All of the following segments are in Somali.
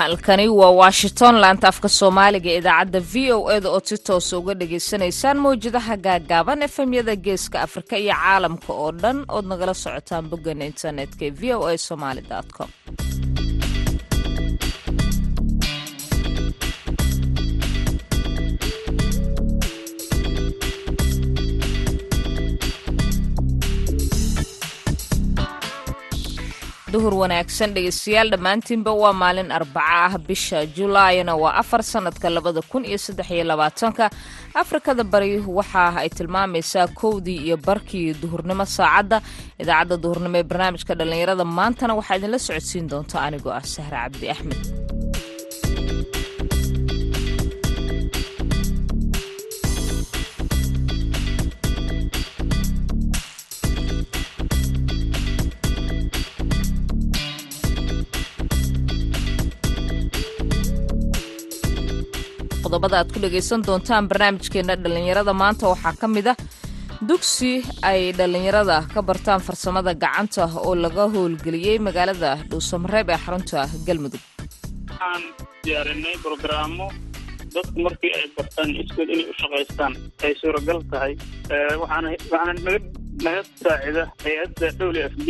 halkani waa washington laanta afka soomaaliga idaacadda v o eda oo si toosa uga dhagaysanaysaan mawjadaha gaagaaban efemyada geeska afrika iyo caalamka oo dhan ood nagala socotaan boggan internetka ee v o a somaali com duhur wanaagsan dhegeystayaal dhammaantiinba waa maalin arbaca ah bisha julaayna waa afar sanadka labada kun iyo saddex iyo labaatanka. Afrikada bari waxa ay tilmaamaysaa kowdii iyo barkii duhurnimo saacadda. Idaacadda duhurnimo ee barnaamijka dhallinyarada maantana waxaa idinla socodsiin doonta anigoo ah sahre cabdi axmed qodobada aad ku dhegaysan doontaan barnaamijkeena dhallinyarada maanta. Waxaa ka mid ah dugsi ay dhallinyarada ka bartaan farsamada gacanta oo laga howlgeliyey magaalada dhuusamareeb ee xarunta galmudug. Waxaan diyaarinay brogaraamo dadku markii ay bartaan iskood inay u shaqaystaan ay suuragal tahay. Waxaana naga saacida hay'adda w f b.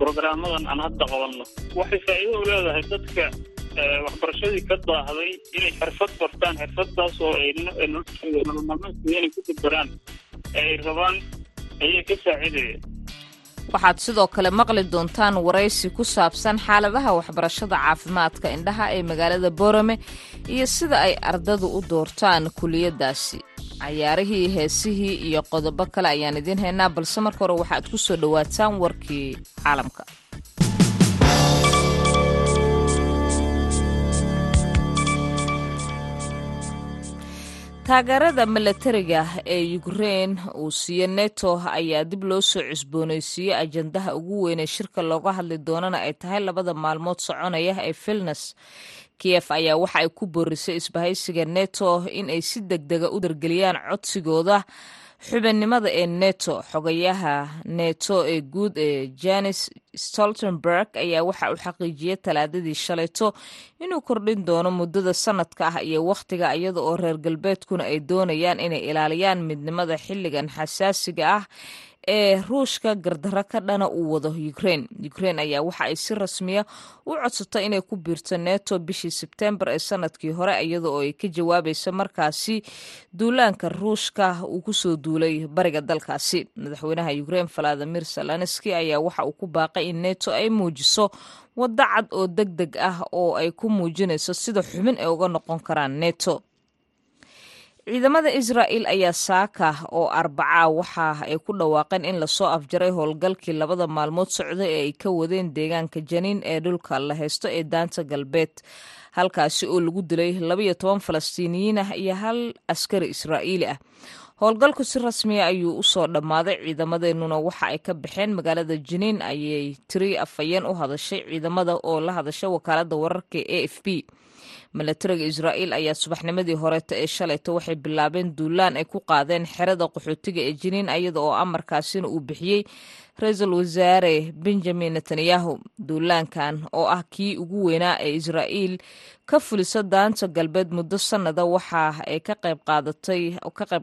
Brogaraamadan aan hadda qabanno. Waxay faa'iido u leedahay dadka waxbarashadii ka daahday inay xirfad bartaan xirfaddaas oo ay nolol maalmeedkooda inay ku dabaraan ay rabaan ayay ka saacidayeen waxaad sidoo kale maqli doontaan waraysi ku saabsan xaaladaha waxbarashada caafimaadka indhaha ee magaalada boorame iyo sida ay ardadu u doortaan kuliyaddaasi cayaarihii heesihii iyo qodobo kale ayaan idiin haynaa balse marka hore waxaad ku soo dhowaataan warkii caalamka taageerada milatariga ee ukrein uu siiye neto ayaa dib loo soo cusboonaysiiyey ajandaha ugu weyn ee shirka looga hadli doonana ay tahay labada maalmood soconaya ee vilnes kiyef ayaa waxa ay ku boorisay isbahaysiga neto in ay si deg dega u dargeliyaan codsigooda xubinnimada ee neto xogayaha neto ee guud ee janis stoltenberg ayaa waxa uu xaqiijiyey talaadadii shalayto inuu kordhin doono muddada sanadka ah iyo wakhtiga iyada oo reer galbeedkuna ay doonayaan inay ilaaliyaan midnimada xilligan xasaasiga ah ee ruushka gardarro ka dhana uu wado ukrein ukrein ayaa waxa ay si rasmiya u codsatay inay ku biirto neto bishii sebtembar ee sannadkii hore iyada oo ay ka jawaabayso markaasi duulaanka ruushka uu ku soo duulay bariga dalkaasi. Madaxweynaha ukrein valadimir salanski ayaa waxa uu ku baaqay in neto ay muujiso waddo cad oo deg deg ah oo ay ku muujinayso sida xubin ay uga noqon karaan neto ciidamada israa'il ayaa saaka oo arbaca waxa ay ku dhawaaqeen in la soo afjaray howlgalkii labada maalmood socday ee ay ka wadeen deegaanka janiin ee dhulka la haysto ee daanta galbeed halkaasi oo lagu dilay labaiyo toban falastiiniyiin ah iyo hal askari israa'iili ah. Howlgalku si rasmiya ayuu u soo dhammaaday ciidamadeenuna waxa ay ka baxeen magaalada janiin ayay tiri afhayeen u hadashay ciidamada oo la hadashay wakaalada wararka e f b milatariga israa'iil ayaa subaxnimadii horeeta ee shalayto waxay bilaabeen duulaan ay ku qaadeen xerada qaxootiga ee jiniin iyada oo amarkaasina uu bixiyey ra'iisul wasaare benjamin netanyahu duulaankan oo ah kii ugu weynaa ee israa'iil ka fulisa daanta galbeed muddo sannada waxa ay ka qayb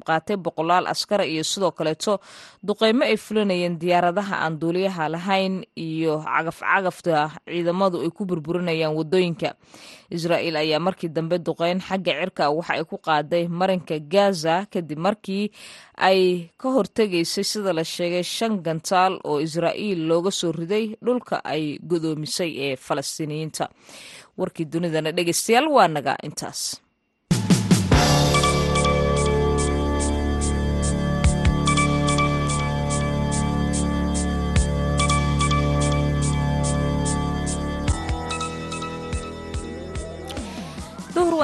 qaatay boqolaal askara iyo sidoo kaleeto duqeymo ay fulinayeen diyaaradaha aan duuliyaha lahayn iyo cagaf-cagafta ciidamadu ay ku burburinayaan waddooyinka. Israa'iil ayaa markii dambe duqeyn xagga cirka waxa ay ku qaaday marinka gaza kadib markii ay ka hortegaysay sida la sheegay shan gantaal oo israa'iil looga soo riday dhulka ay godoomisay ee falastiiniyiinta. Warkii dunidana dhegeystayaal waa naga intaas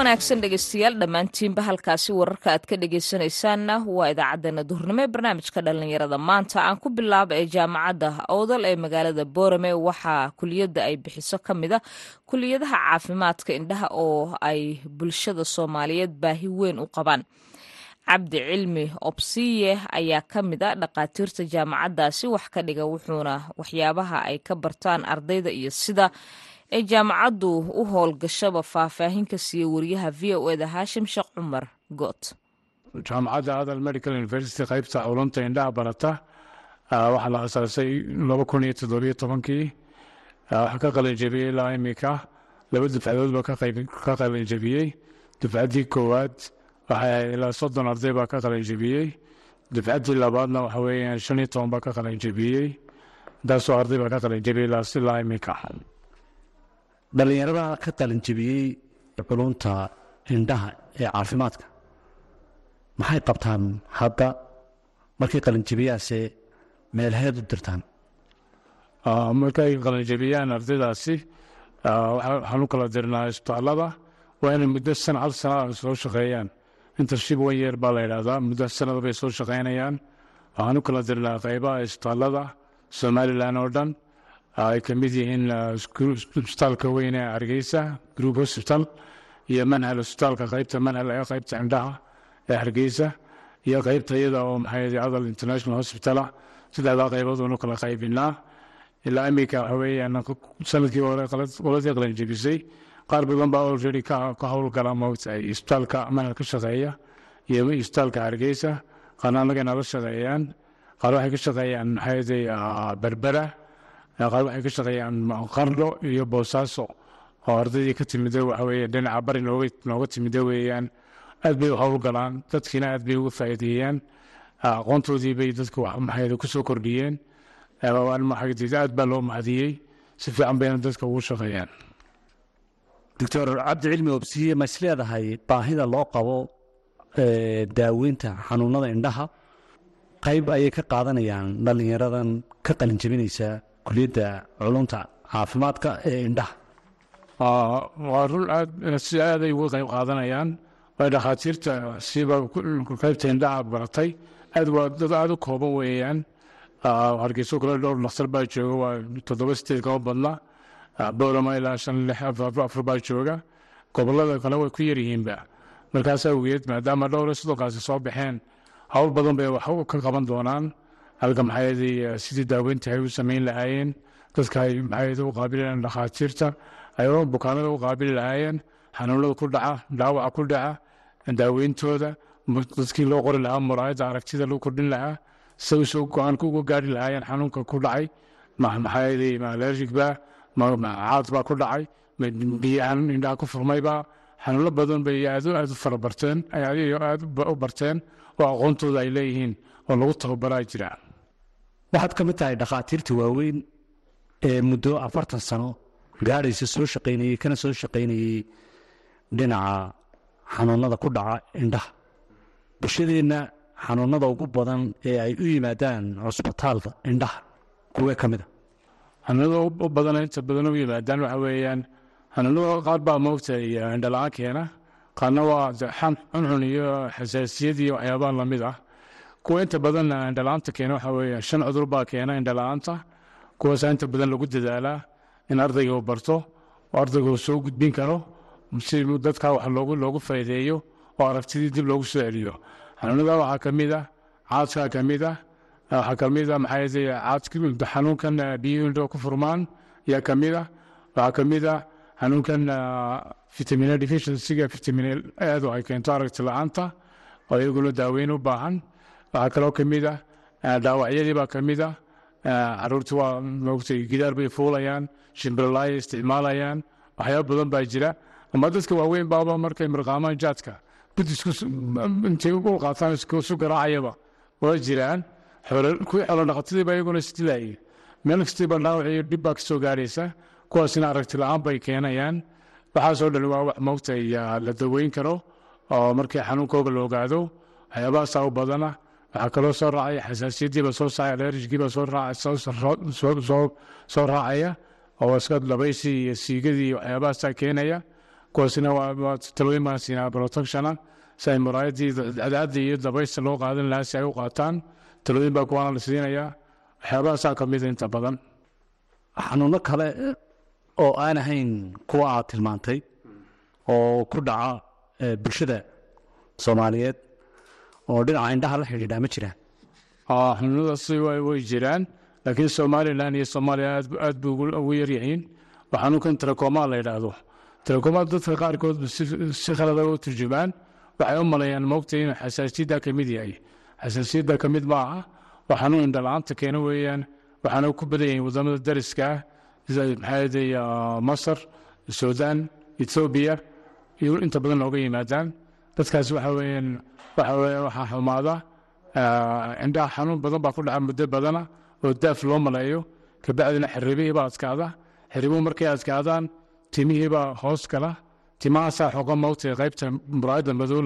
wanaagsan dhegeystayaal dhammaantiinba halkaasi wararka aad ka dhegeysanaysaanna waa idaacadeena duhurnimo ee barnaamijka dhallinyarada. Maanta aan ku bilaaba ee jaamacadda owdal ee magaalada boorame waxaa kuliyadda ay bixiso ka mid kuliyadaha caafimaadka indhaha oo ay bulshada soomaaliyeed baahi weyn u qabaan. Cabdi cilmi obsiye ayaa ka mid a dhakhaatiirta jaamacaddaasi wax ka dhiga wuxuuna waxyaabaha ay ka bartaan ardayda iyo sida ee jaamacaddu u howlgashaba faahfaahin ka siiyey wariyaha v o eda haashim sheekh cumar goot. Jaamacadda adal medical university qaybta culunta indhaha barata waxaa la asaasay toddobiyo tobankii waxaa ka qalinjabiyey ilaa imika laba dufcadoodba ka qalinjabiyey dufcaddii koowaad waxay ahayd ilaa soddon arday baa ka qalinjabiyey dufcaddii labaadna waxa weeyaan shan iyo toban baa ka qalinjabiyey intaasoo arday baa ka qalinjabiyey ilaa imika dhallinyarada ka qalinjabiyey culunta indhaha ee caafimaadka. Maxay qabtaan hadda markay qalinjabiyaase meelheed u dirtaan? Markay qalinjabiyaan ardaydaasi waxaan u kala dirnaa isbitaallada waa inay muddo san hal sana soo shaqeeyaan. Intership one year baa la yidhaahdaa muddo sanada bay soo shaqeynayaan. Waxaan u kala dirnaa qeybaha isbitaallada somalilan oo dhan ay ka mid yihiin isbitaalka weyn ee hargeysa group hospital iyo manhal isbitaalka qeybta manhal ee qeybta indhaha ee hargeysa iyo qeybta iyada oo maxay adal international hospitala saddexdaa qayboodunu kala qaybinaa. Ilaa imika waxa weeyaan sannadkii hore qoladii qalanjebisay qaar badan baa already ka howlgala moogtahay isbitaalka manhal ka shaqeeya iyo isbitaalka hargeysa. Qaarna annagana la shaqeeyaan qaar waxay ka shaqeeyaan maxay berbera qaar waxay ka shaqeeyaan qardo iyo boosaaso oo ardaydii ka timida waxa weeye dhinaca bari nooga timida weeyaan. Aad bay u howlgalaan dadkiina aad bay uga faa'iideeyaan. Aqoontoodii bay dadka maxay ku soo kordhiyeen. Aad baa loo mahadiyey. Si fiican bayna dadka ugu shaqeeyaan. Doctor cabdi obsiye ma is leedahay baahida loo qabo daaweynta xanuunada indhaha? Qayb ayay ka qaadanayaan dhallinyaradan ka qalinjabinaysa kuliyadda culunta caafimaadka ee indhaha. Waa run aad si aaday uga qayb qaadanayaan. Way dhakhaatiirta siba qaybta indhaha baratay. Aad waa dad aada u kooban weeyaan. Hargeyso kale dhowr dhakhtar baa jooga waa toddoba sideed kama badna boorama ilaa shan lix afar baa jooga. Gobolada kale way ku yaryihiinba markaas awgeed maadaama dhowr soddonkaasi soo baxeen howl badan bay wax ka qaban doonaan halka maxayadii sidii daaweynta ay u samayn lahaayeen dadka ay maxayada u qaabili lahayen dhakhaatiirta ay bukaanada u qaabili lahaayeen xanuunada ku dhaca dhaawaca ku dhaca daaweyntooda dadkii loo qori lahaa muraayadda aragtida loo kordhin lahaa say u soo go'aanka uga gaari lahaayeen xanuunka ku dhacay maxayadii allergic-ba caad baa ku dhacay biyahan indhaha ku furmayba xanuuno badan bay aad aad u fara aad u barteen oo aqoontooda ay leeyihiin oo lagu tababaraa jira waxaad ka mid tahay dhakhaatiirta waaweyn ee muddo afartan sano gaadhaysa soo shaqaynayey kana soo shaqaynayey dhinaca xanuunada ku dhaca indhaha. Bulshadeenna xanuunada ugu badan ee ay u yimaadaan cusbitaalka indhaha kuwee ka mida xanuunada u badan inta badan u yimaadaan waxa weeyaan xanuunada qaar baa moogtay indhala-aan keena. Qaarna waa cuncun iyo xasaasiyad iyo waxyaabaha la mid ah kuwa inta badan indhala-aanta keena waxa weeye shan cudur baa keena indhala-aanta kuwaasaa inta badan lagu dadaalaa in ardayga barto oo ardayga uu soo gudbin karo si dadka wax loogu faa'iideeyo oo aragtidii dib loogu soo celiyo. Xanuunada waxaa ka mid ah caadkaa ka mid ah waxaa ka mid ah maxay caadka xanuunkan biyuhu indhoo ku furmaan ayaa ka mid ah. Waxaa ka mid ah xanuunkan vitamina deficiencyga vitamin aad ay keento aragti la'aanta oo iyaguna daaweyn u baahan waxaa kaloo ka mid ah dhaawacyadii baa ka mid ah caruurtii waa moogtay gidaar bay fuulayaan shimbirlaaya isticmaalayaan waxyaaba badan baa jira. Ama dadka waaweyn baaba markay mirqaamaan jaadka intay u qaataan isu garaacayaba waa jiraan kuwii xoolo dhaqatadiiba iyaguna isdilaayay meel kastiiba dhaawac dhib baa ka soo gaaraysa kuwaasina aragti la'aan bay keenayaan waxaasoo dhan waa wax moogtay la daweyn karo oo markii xanuunkooga la ogaado waxyaabahaasaa u badana waxaa kaloo soo raacaya xasaasiyadiiba soo saacay alerjigiiba soo raacaya oo iska dhabaysi iyo siigadii iyo keenaya kuwaasina waa talooyin baan siinaa protectiona si ay muraayadii cadcadda iyo dabaysta loo qaadan lahaa si ay u qaataan talooyin baa kuwaana la siinayaa waxyaabahaasaa ka mida inta badan xanuuno kale oo aan ahayn kuwa aad tilmaantay oo ku dhaca bulshada soomaaliyeed oo dhinaca indhaha la xidhiidhaa ma jiraan. Xanuunadaasi way jiraan. Laakiin somalilan iyo soomaaliya aad buu ugu yaryihiin waa xanuunkan telekomaa la yidhaahdo. Telekomaa dadka qaarkood si khalada u turjumaan. Waxay u maleeyaan moogta inuu xasaasiyadda ka mid yahay. Xasaasiyadda ka mid maaha waa xanuun indhala-aanta keena weeyaan. Waxaana ku badan yahay waddamada dariska ah maxaa masar suudaan ethoobiya iyo inta badan looga yimaadaan. Dadkaas waxa weeyaan waxa weeye waxaa xumaada indhaha xanuun badan baa ku dhaca muddo badana oo daaf loo maleeyo. Kabacdina xiribihii baa adkaada xiribuhu markay adkaadaan timihii hoos gala. Timahaasaa xoga mawtay qaybta muraayadda madow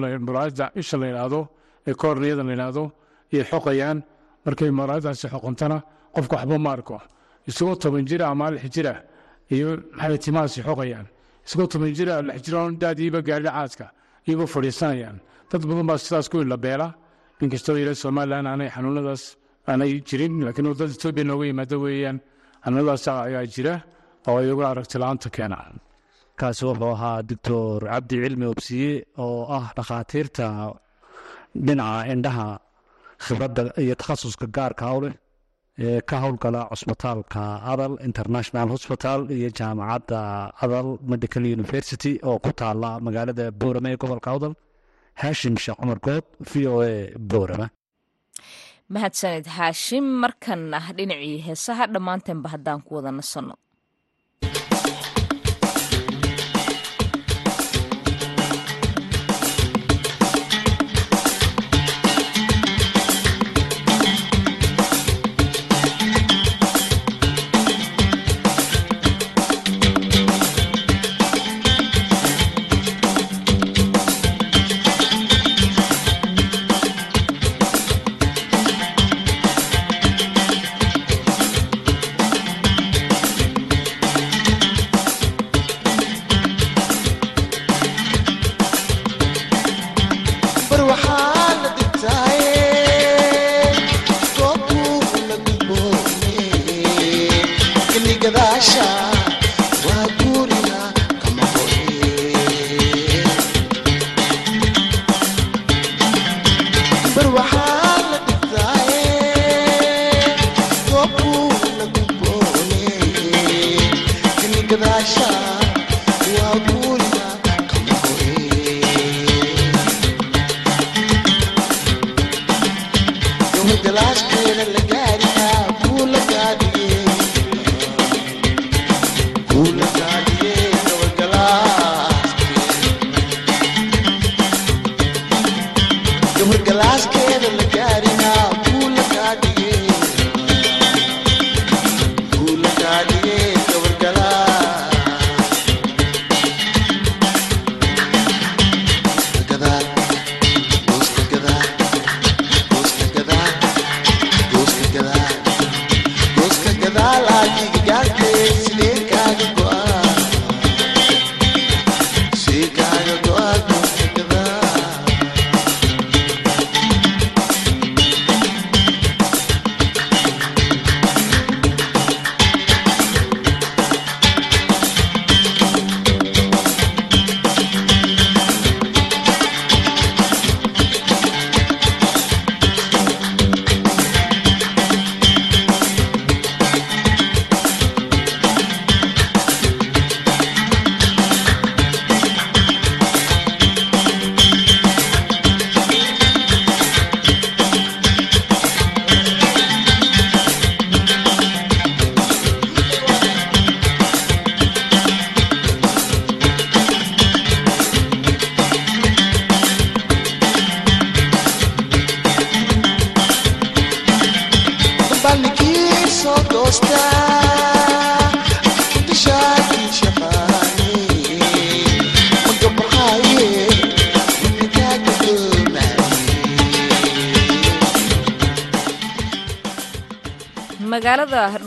isha la yidhaahdo ee koorniyada la yidhaahdo iyo xoqayaan. Markay muraayadaasi xoqontana qofka waxba ma arko. Isagoo toban jira ama lix jira iyo maxay timahaasi xoqayaan? Isagoo toban jira lix jira daadiiba gaadhi caadka iyagoo fadhiisanayaan dad badan baa sidaas ku ilabeela inkastoo yidha somalilan aanay xanuunadaas aanay jirin laakiin waddada etoobiya nooga yimaado weeyaan. Xanuunadaas ayaa jira oo iyagu aragti la'aanta keena. Kaasi wuxuu ahaa doctor cabdi cilmi obsiye oo ah dhakhaatiirta dhinaca indhaha khibradda iyo takhasuska gaarka hawleh ee ka howlgala cusbitaalka adal international hospital iyo jaamacadda adal medical university oo ku taala magaalada boorame ee gobolka awdal haashim sheekh cumar good v o a boorame mahadsanid haashim markanna dhinacii heesaha dhammaanteenba haddaan ku wada nasanno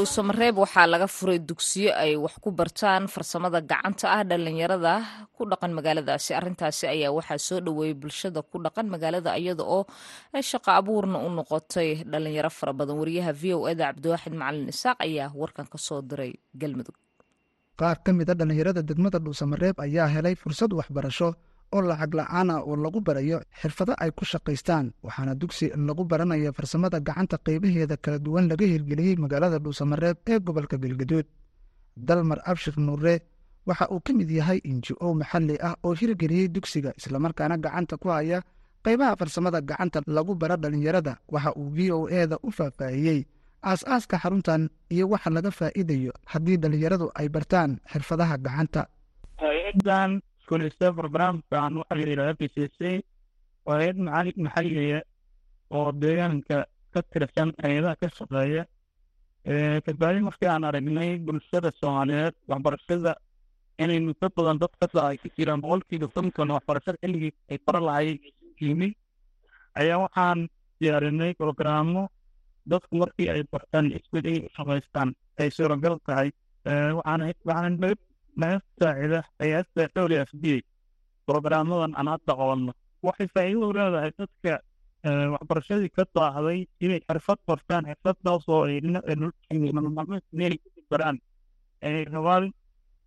dhuusamareeb waxaa laga furay dugsiyo ay wax ku bartaan farsamada gacanta ah dhalinyarada ku dhaqan magaaladaasi. Arintaasi ayaa waxaa soo dhoweeyey bulshada ku dhaqan magaalada iyada oo ay shaqo abuurna u noqotay dhalinyaro fara badan. Wariyaha v o eda cabdiwaaxid macalin isaaq ayaa warkan ka soo diray galmudug. Qaar ka mid a dhallinyarada degmada dhuusamareeb ayaa helay fursad waxbarasho oo lacag la'aan ah oo lagu barayo xirfado ay ku shaqaystaan. Waxaana dugsi lagu baranaya farsamada gacanta qaybaheeda kala duwan laga hirgeliyey magaalada dhuusamareeb ee gobolka galgaduud dalmar abshir nuure waxa uu ka mid yahay inji o maxalli ah oo hirgeliyey dugsiga islamarkaana gacanta ku haya qaybaha farsamada gacanta lagu bara dhallinyarada. Waxa uu v o eda u faahfaahiyey aas-aaska xaruntan iyo waxa laga faa'iidayo haddii dhallinyaradu ay bartaan xirfadaha gacanta kulista barnaamijkan waxaa la yidhahda p c c waa hay'ad macali maxalliya oo deegaanka ka tirsan hay'adaha ka shaqeeya kadbaadi markii aan aragnay bulshada soomaaliyeed waxbarashada inay muddo badan dad kasa ay ku jiraan boqolkiiba konton waxbarashada xilligii ay fara lahaayeen yimi ayaa waxaan diyaarinay programmo dadku markii ay bartaan isbed u shaqaystaan ay suuragal tahay waxaana waxaana saacida hay'adda dowli f d programmadan aan hadda qabanno waxay faa'iido u leedahay dadka waxbarashadii ka daahday inay xirfad bartaan xirfadaasoo ay maalmeedmeel ku baraan. Ay rabaan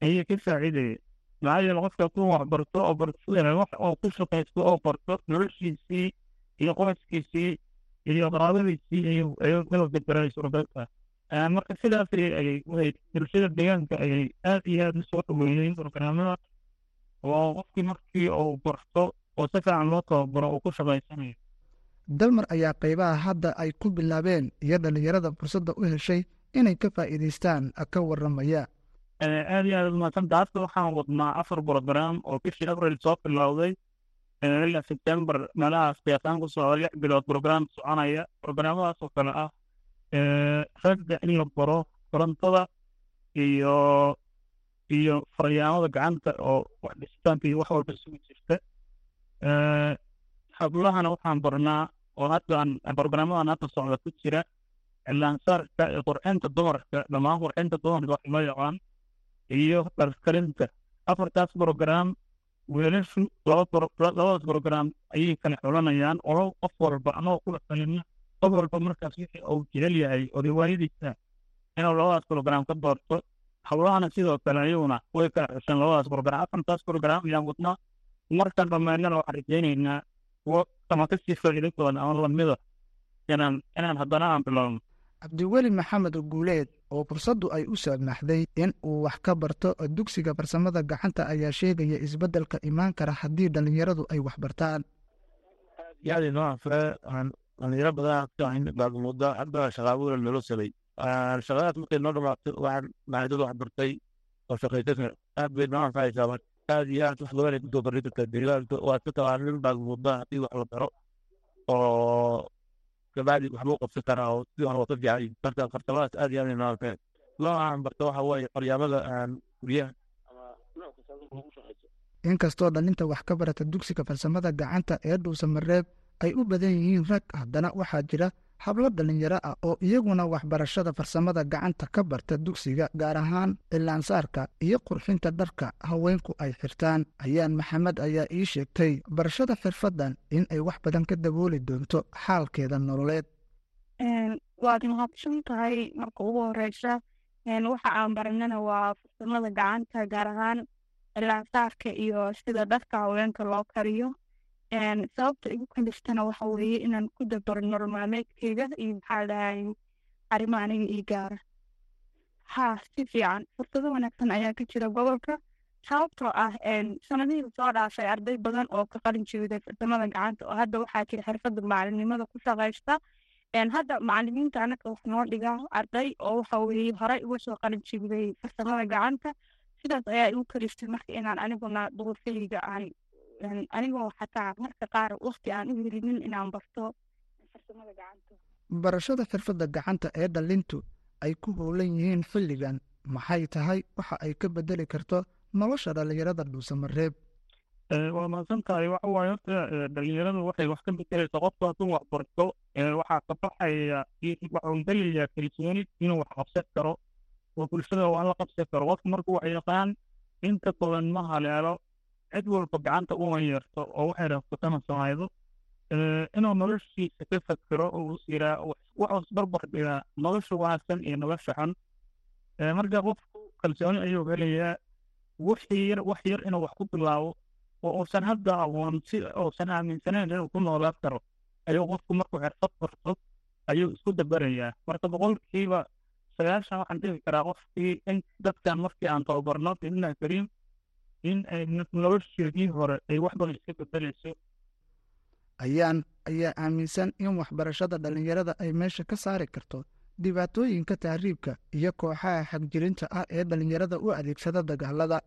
ayay ka faa'iidaya maxaa yeele qofka ku waxbarto oo bartadana wax oo ku shaqaysto oo barto noloshiisii iyo qoyskiisii iyo qaraabadiisii ayuu meel bedberay suuragalka marka sidaas ayay bulshada deegaanka ayay aad iyo aad u soo dhaweeyeen programmada oo qofkii markii uu barto oo si fiican loo tababaro uu ku shaqaysanayo dalmar ayaa qaybaha hadda ay ku bilaabeen iyo dhallinyarada fursadda u heshay inay ka faa'iidaystaan ka warramaya. Aad iyo aad umadsanta hadda waxaan wadnaa afar program oo bishii abril soo bilowday. Ilaa september meelahaas qiyaasaan ku socda lix bilood program soconaya. Programadaas oo kale ah ragga in la baro korontada iyo iyo faryaamada gacanta oo wax dhisitaanka iyo wax walba sugi jirta. Hablahana waxaan barnaa oo hadda programmadan hadda socda ku jira cilaansaarka iyo qurxinta dumarka dhammaan qurxinta dumarka wax loo yaqaan iyo dharkarinta afartaas program weelashu labadaas program ayay kala xulanayaan. Oo qof walba anagoo kula talina qof walba markaas wixii uu jecel yahay oo riwaayadiisa inuu labadaas program ka doorto hawlahana sidoo kale ayaguna way kala xushan labadaas program afartaas program ayaan wadnaa markaan dhammaynana waxaan rajaynaynaa kuwo ama ka sii faa'iido badan ama lamida inaan inaan haddana aan bilowno cabdiweli maxamed guuleed oo fursaddu ay u saamaxday in uu wax ka barto dugsiga farsamada gacanta ayaa sheegaya isbeddelka imaan kara haddii dhallinyaradu ay wax bartaan dhalinyaro badan baagmudda hadda shaqaabuura nolo salay shaqadaas markay noo dhamaato waxaan maadad wax bartay oo shaqaysan aad bay noo anfacaysaa aad iyo aad wax badan ay ku soo kartaa deegaanka waa ka taqaanin baagmudda haddii wax la baro oo kabacdi waxbuu qabsan karaa oo si hore wata fiican marka farsamadaas aad iyo aad inoo anfacay loo aan barto waxa waaye faryaamada aan guryaha inkastoo dhalinta wax ka barata dugsiga farsamada gacanta ee dhuusamareeb ay u badan yihiin rag haddana waxaa jira hablo dhallinyaro ah oo iyaguna waxbarashada farsamada gacanta ka barta dugsiga gaar ahaan cilaansaarka iyo qurxinta dharka haweenku ay xirtaan. Ayaan maxamed ayaa ii sheegtay barashada xirfaddan in ay wax badan ka dabooli doonto xaalkeeda nololeed. Waad mahadsan tahay marka ugu horeysa waxa aan baranana waa farsamada gacanta gaar ahaan cilaansaarka iyo sida dharka haweenka loo kariyo sababta igu kaliftana waxa weeye inaan ku dabaro nolol maalmeedkeyga iyo maxaa dhahay arrimo aniga ii gaara haa si fiican fursado wanaagsan ayaa ka jira gobolka sababtoo ah sanadihii soo dhaafay arday badan oo ka qalin jeeday farsamada gacanta oo hadda waxaa jira xirfadda macalinimada ku shaqaysta hadda macalimiinta anaga wax noo dhigaa arday oo waxa weeye horey uga soo qalin jeeday farsamada gacanta sidaas ayaa igu kaliftay marka inaan aniguna duruufahayga aan anigoo xataa marka qaar waqti aan u helinin inaan barto farsamada gacanta barashada xirfadda gacanta ee dhalintu ay ku howlan yihiin xilligan maxay tahay waxa ay ka bedeli karto nolosha dhallinyarada dhuusamareeb waa mahadsan tahay waxa waaye horta dhalinyaradu waxay wax ka bedelaysaa qofku hadduu wax barto waxaa ka baxaya waxuu dalayaa kalsooni inuu wax qabsan karo oo bulshada waa la qabsan karo qofku markuu wax yaqaan inta badan ma haleelo cid walba gacanta uma yeerto oo waxay rabsatana samaydo inuu noloshiisa ka fakero oo yiraa waxuu isbarbar dhigaa nolosha wanaagsan iyo nolosha xun. Marka qofku kalsooni ayuu helayaa wixii yar wax yar inuu wax ku bilaabo oo uusan hadda aqoon si uusan aaminsanayn inuu ku noolaan karo ayuu qofku markuu xirfad barto ayuu isku dabarayaa marka boqolkiiba sagaashan waxaan dhihi karaa qofkii in dadkan markii aan tababarno billahi kariim in ay nolosheedii hore ay wax badan iska bedelayso ayaan ayaa aaminsan in waxbarashada dhallinyarada ay meesha ka saari karto dhibaatooyinka tahriibka iyo kooxaha xagjirinta ah ee dhallinyarada u adeegsada dagaalada.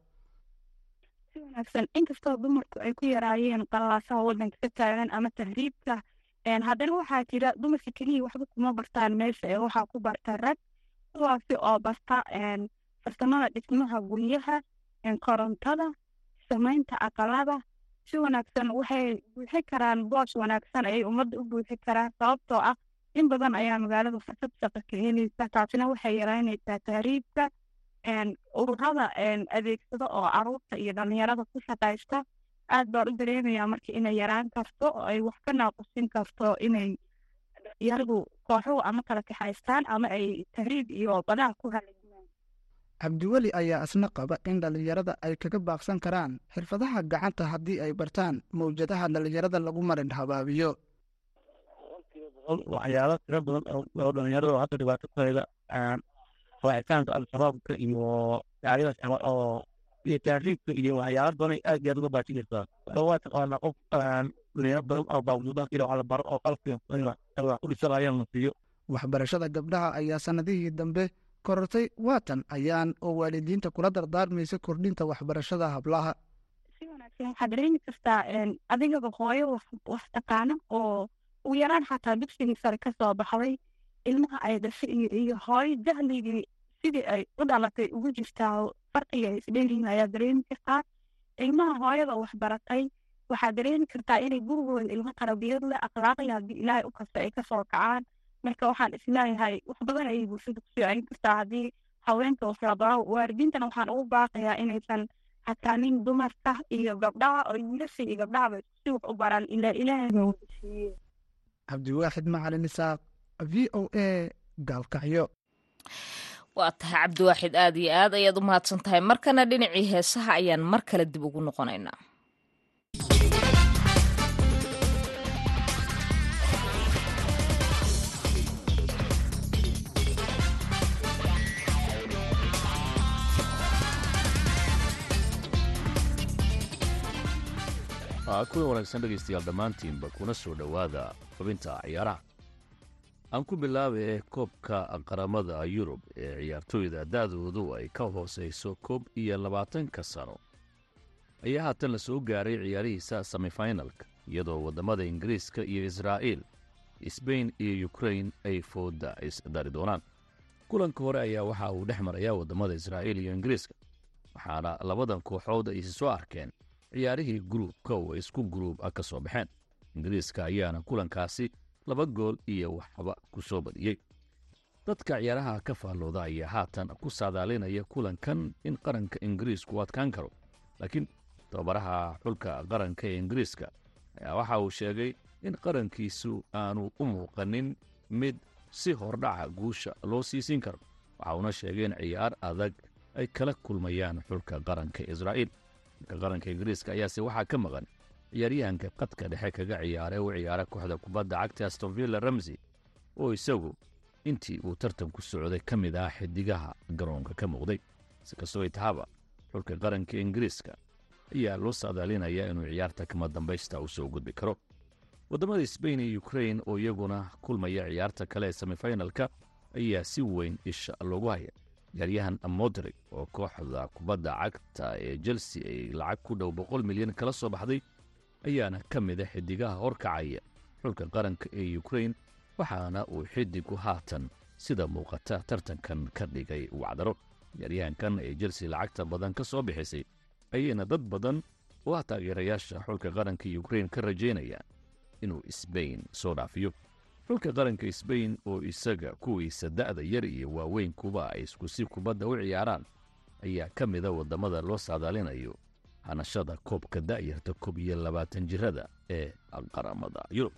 Si wanaagsan inkastoo dumarku ay ku yaraayeen qalaasaha waddanka ka taagan ama tahriibka haddana waxaa jira dumarka keliya waxba kuma bartaan meesha ee waxaa ku barta rag kuwaasi oo barta farsamada dhismaha guryaha korontada samaynta aqalada si wanaagsan waxay buuxi karaan boos wanaagsan ayay ummadda u buuxi karaan sababtoo ah in badan ayaa magaalada fursad shaqo ka helaysa taasina waxay yaraynaysaa tahriibka ururada adeegsada oo carruurta iyo dhallinyarada ku shaqaysta. Aad baan u dareemayaa marka inay yaraan karto oo ay wax ka naaqusin karto inay yarigu kooxuhu ama kala kaxaystaan ama ay tahriib iyo badaha ku halajiyaan cabdiweli ayaa isna qaba in dhallinyarada ay kaga baaqsan karaan xirfadaha gacanta haddii ay bartaan mawjadaha dhallinyarada lagu marin habaabiyo. Waxyaalo tiro badan oo dhalinyarada hadda hayda raacitaanka al-shabaabka iyo shaqo oo iyo tahriibka iyo waxyaalo badan aad iyo aad uga baajinaysaa waa taqaanaa qof dhalinyaro badan oo baawudaanka ila wax la baro oo qalabka wax ku dhisanayaan la siiyo. Waxbarashada gabdhaha ayaa sannadihii dambe korortay waatan ayaan oo waalidiinta kula dardaarmaysa kordhinta waxbarashada hablaha. Si wanaagsan waxaad dareemi kartaa adigaba hooyo wax taqaana oo ugu yaraan xataa dugsigii sare ka soo baxday. Ilmaha ay dhashay iyo hooyo jahligii sidii ay u dhalatay ugu jirtaa farqiga ay isdheerihin ayaa dareemi kartaa ilmaha hooyada wax baratay. Waxaad dareemi kartaa inay gurigooda ilmo tarbiyad leh akhlaaqya haddii ilaahay u kasta ay ka soo kacaan marka waxaan is leeyahay wax badan ayay bulshada ku soo celin kartaa haddii haweenka waxlabaro waalidiintana waxaan ugu baaqayaa inaysan xataanin dumarka iyo gabdhaha oo wiilasha iyo gabdhahaba si wax u baran ilaa ilaahay baa wada siiyey cabdiwaaxid macalin isaaq v o a gaalkacyo waa tahay cabdiwaaxid aad iyo aad ayaad u mahadsan tahay. Markana dhinacii heesaha ayaan mar kale dib ugu noqonaynaa kulan wanaagsan dhegaystayaal dhammaantiinba kuna soo dhowaada xubinta ciyaaraha. Aan ku bilaabay koobka qaramada yurub ee ciyaartooyda da'doodu ay ka hoosayso koob iyo labaatanka sano. Ayaa haatan la soo gaaray ciyaarihiisa semifinalka iyadoo waddamada ingiriiska iyo israa'iil sbain iyo yukrain ay fooda isdari doonaan. Kulanka hore ayaa waxa uu dhex marayaa waddamada israa'iil iyo ingiriiska waxaana labadan kooxood ay isi soo arkeen ciyaarihii gruubka oo isku gruub ah ka soo baxeen. Ingiriiska ayaana kulankaasi laba gool iyo waxba ku soo badiyey dadka ciyaaraha ka faallooda ayaa haatan ku saadaalinaya kulankan in qaranka ingiriisku adkaan karo. Laakiin tababaraha xulka qaranka ee ingiriiska ayaa waxa uu sheegay in qarankiisu aanu u muuqanin mid si hordhaca guusha loo siisiin karo waxa uuna sheegay in ciyaar adag ay kala kulmayaan xulka qaranka israa'iil qaranka ingiriiska ayaase waxaa ka maqan ciyaaryahanka qadka dhexe kaga ciyaara u ciyaara kooxda kubadda cagta astonvilla ramsey oo isagu intii uu tartanku socday ka mid ah xidigaha garoonka ka muuqday. Si kastoo ay tahaba xulka qaranka ingiriiska ayaa loo saadaalinayaa inuu ciyaarta kama dambaysta u soo gudbi karo. Waddamada sbain iyo ukrain oo iyaguna kulmaya ciyaarta kale ee semifinalka ayaa si weyn isha loogu haya ciyaaryahan modrig oo kooxda kubadda cagta ee chelsea ay lacag ku dhow boqol milyan kala soo baxday ayaana ka mid a xidigaha horkacaya xulka qaranka ee ukrain waxaana uu xidigu haatan sida muuqata tartankan ka dhigay wacdaro. Ciyaaryahankan ee chelsea lacagta badan ka soo bixisay ayayna dad badan oo ah taageerayaasha xulka qaranka ukrain ka rajaynayaan inuu sbain soo dhaafiyo xulka qaranka sbain oo isaga kuwiisa da'da yar iyo waaweyn kuba ay iskusi kubadda u ciyaaraan ayaa ka mida waddamada loo saadaalinayo hanashada koobka da'yarta koob iyo labaatan jirada ee qaramada yurub.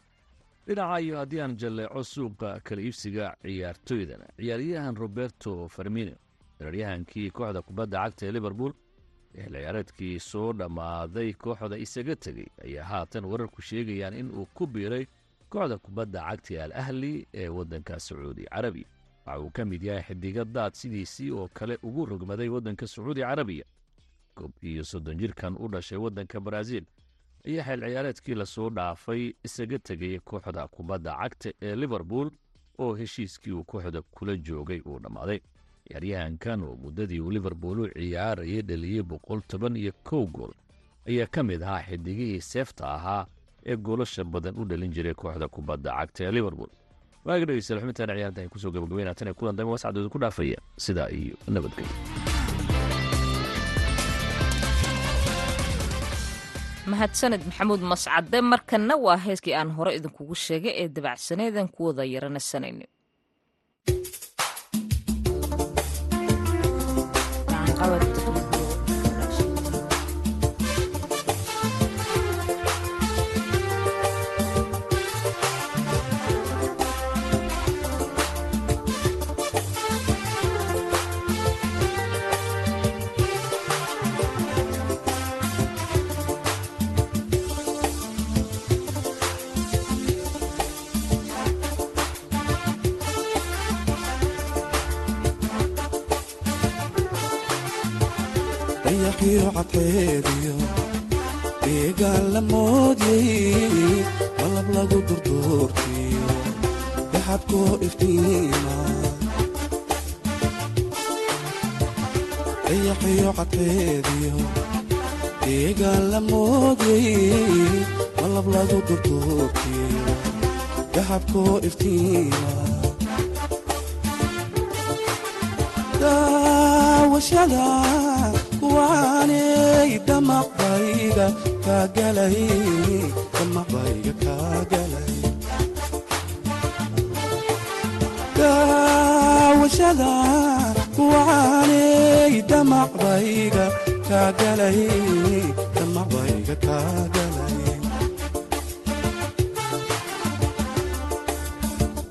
Dhinaca iyo haddii aan jalleeco suuqa kala iibsiga ciyaartoydana ciyaaryahan roberto farmino ciyaaryahankii kooxda kubadda cagta ee liverpool ee ciyaareedkii soo dhammaaday kooxda isaga tegey ayaa haatan wararku sheegayaan in uu ku biiray kooxda kubadda cagta al ahli ee waddanka sacuudi carabiya. Waxa uu ka mid yahay xidiga daad sidiisii oo kale ugu rogmaday waddanka sacuudi carabiya. Koob iyo soddon jirkan u dhashay waddanka baraaziil ayaa xeel ciyaareedkii la soo dhaafay isaga tegay kooxda kubadda cagta ee liverpool oo heshiiskii uu kooxda kula joogay uu dhammaaday. Ciyaaryahankan oo muddadii uu liverpool u ciyaarayay dhaliyey boqol toban iyo kow gool ayaa ka mid ahaa xidigihii seefta ahaa ee goolasha badan u dhalin jiray kooxda kubadda cagta ee liverpool. Waaga dhegeystayaal xubintaan ciyaarta ay ku soo gabagabeynaa tan ee kulan dambe wascadooda ku dhaafaya sidaa iyo nabadgelyo mahadsaned maxamuud mascade markanna waa heeskii aan hore idinkugu sheegay ee dabacsaneedan ku wada yaranasanayno dayaxiyo cadceediyo deegaan la moodyay malab lagu durduurtiyo daxadkoo iftiima dayaxiyo cadceediyo deegaan la moodyay malab lagu durduurtiyo daxadkoo iftiima daawashada kuwaanay damaqbayga kaagalay damaqbayga kaagalay daawashada kuwaanay damaqbayga kaagalay damaqbayga kaagalay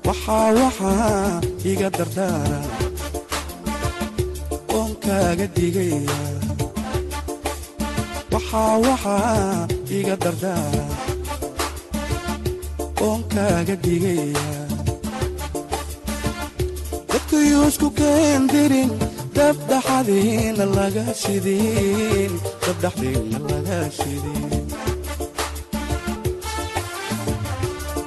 waxaa waxaa iga dardaara oon kaaga digaya waxaa iga dardaara oon kaaga digaya dadkayuusku keendirin dabdhaxadiina laga shidin dabdhaxdiina laga shidin.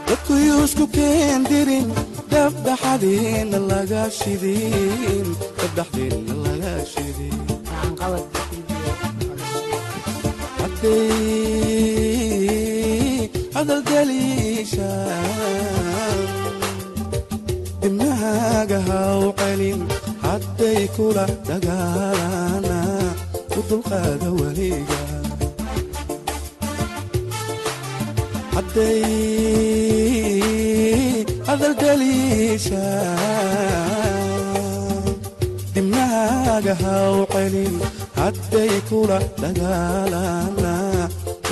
Dadkayuusku keendirin dabdhaxadiina laga shidin dabdhaxdiina dibnahaaga haw celin hadday kula dagaalana u dulqaada weliga hadday adaldeliishaan dibnahaaga haw celin hadday kula dagaalana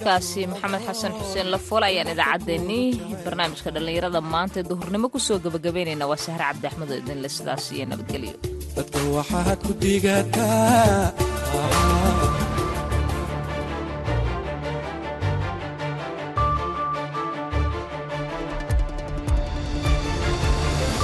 codkaasi maxamed xasan xuseen lafool ayaan idaacaddeenii barnaamijka dhallinyarada maanta duhurnimo ku soo gabagabaynayna waa sahre cabdi axmed oo idinle sidaas iyo nabadgelyo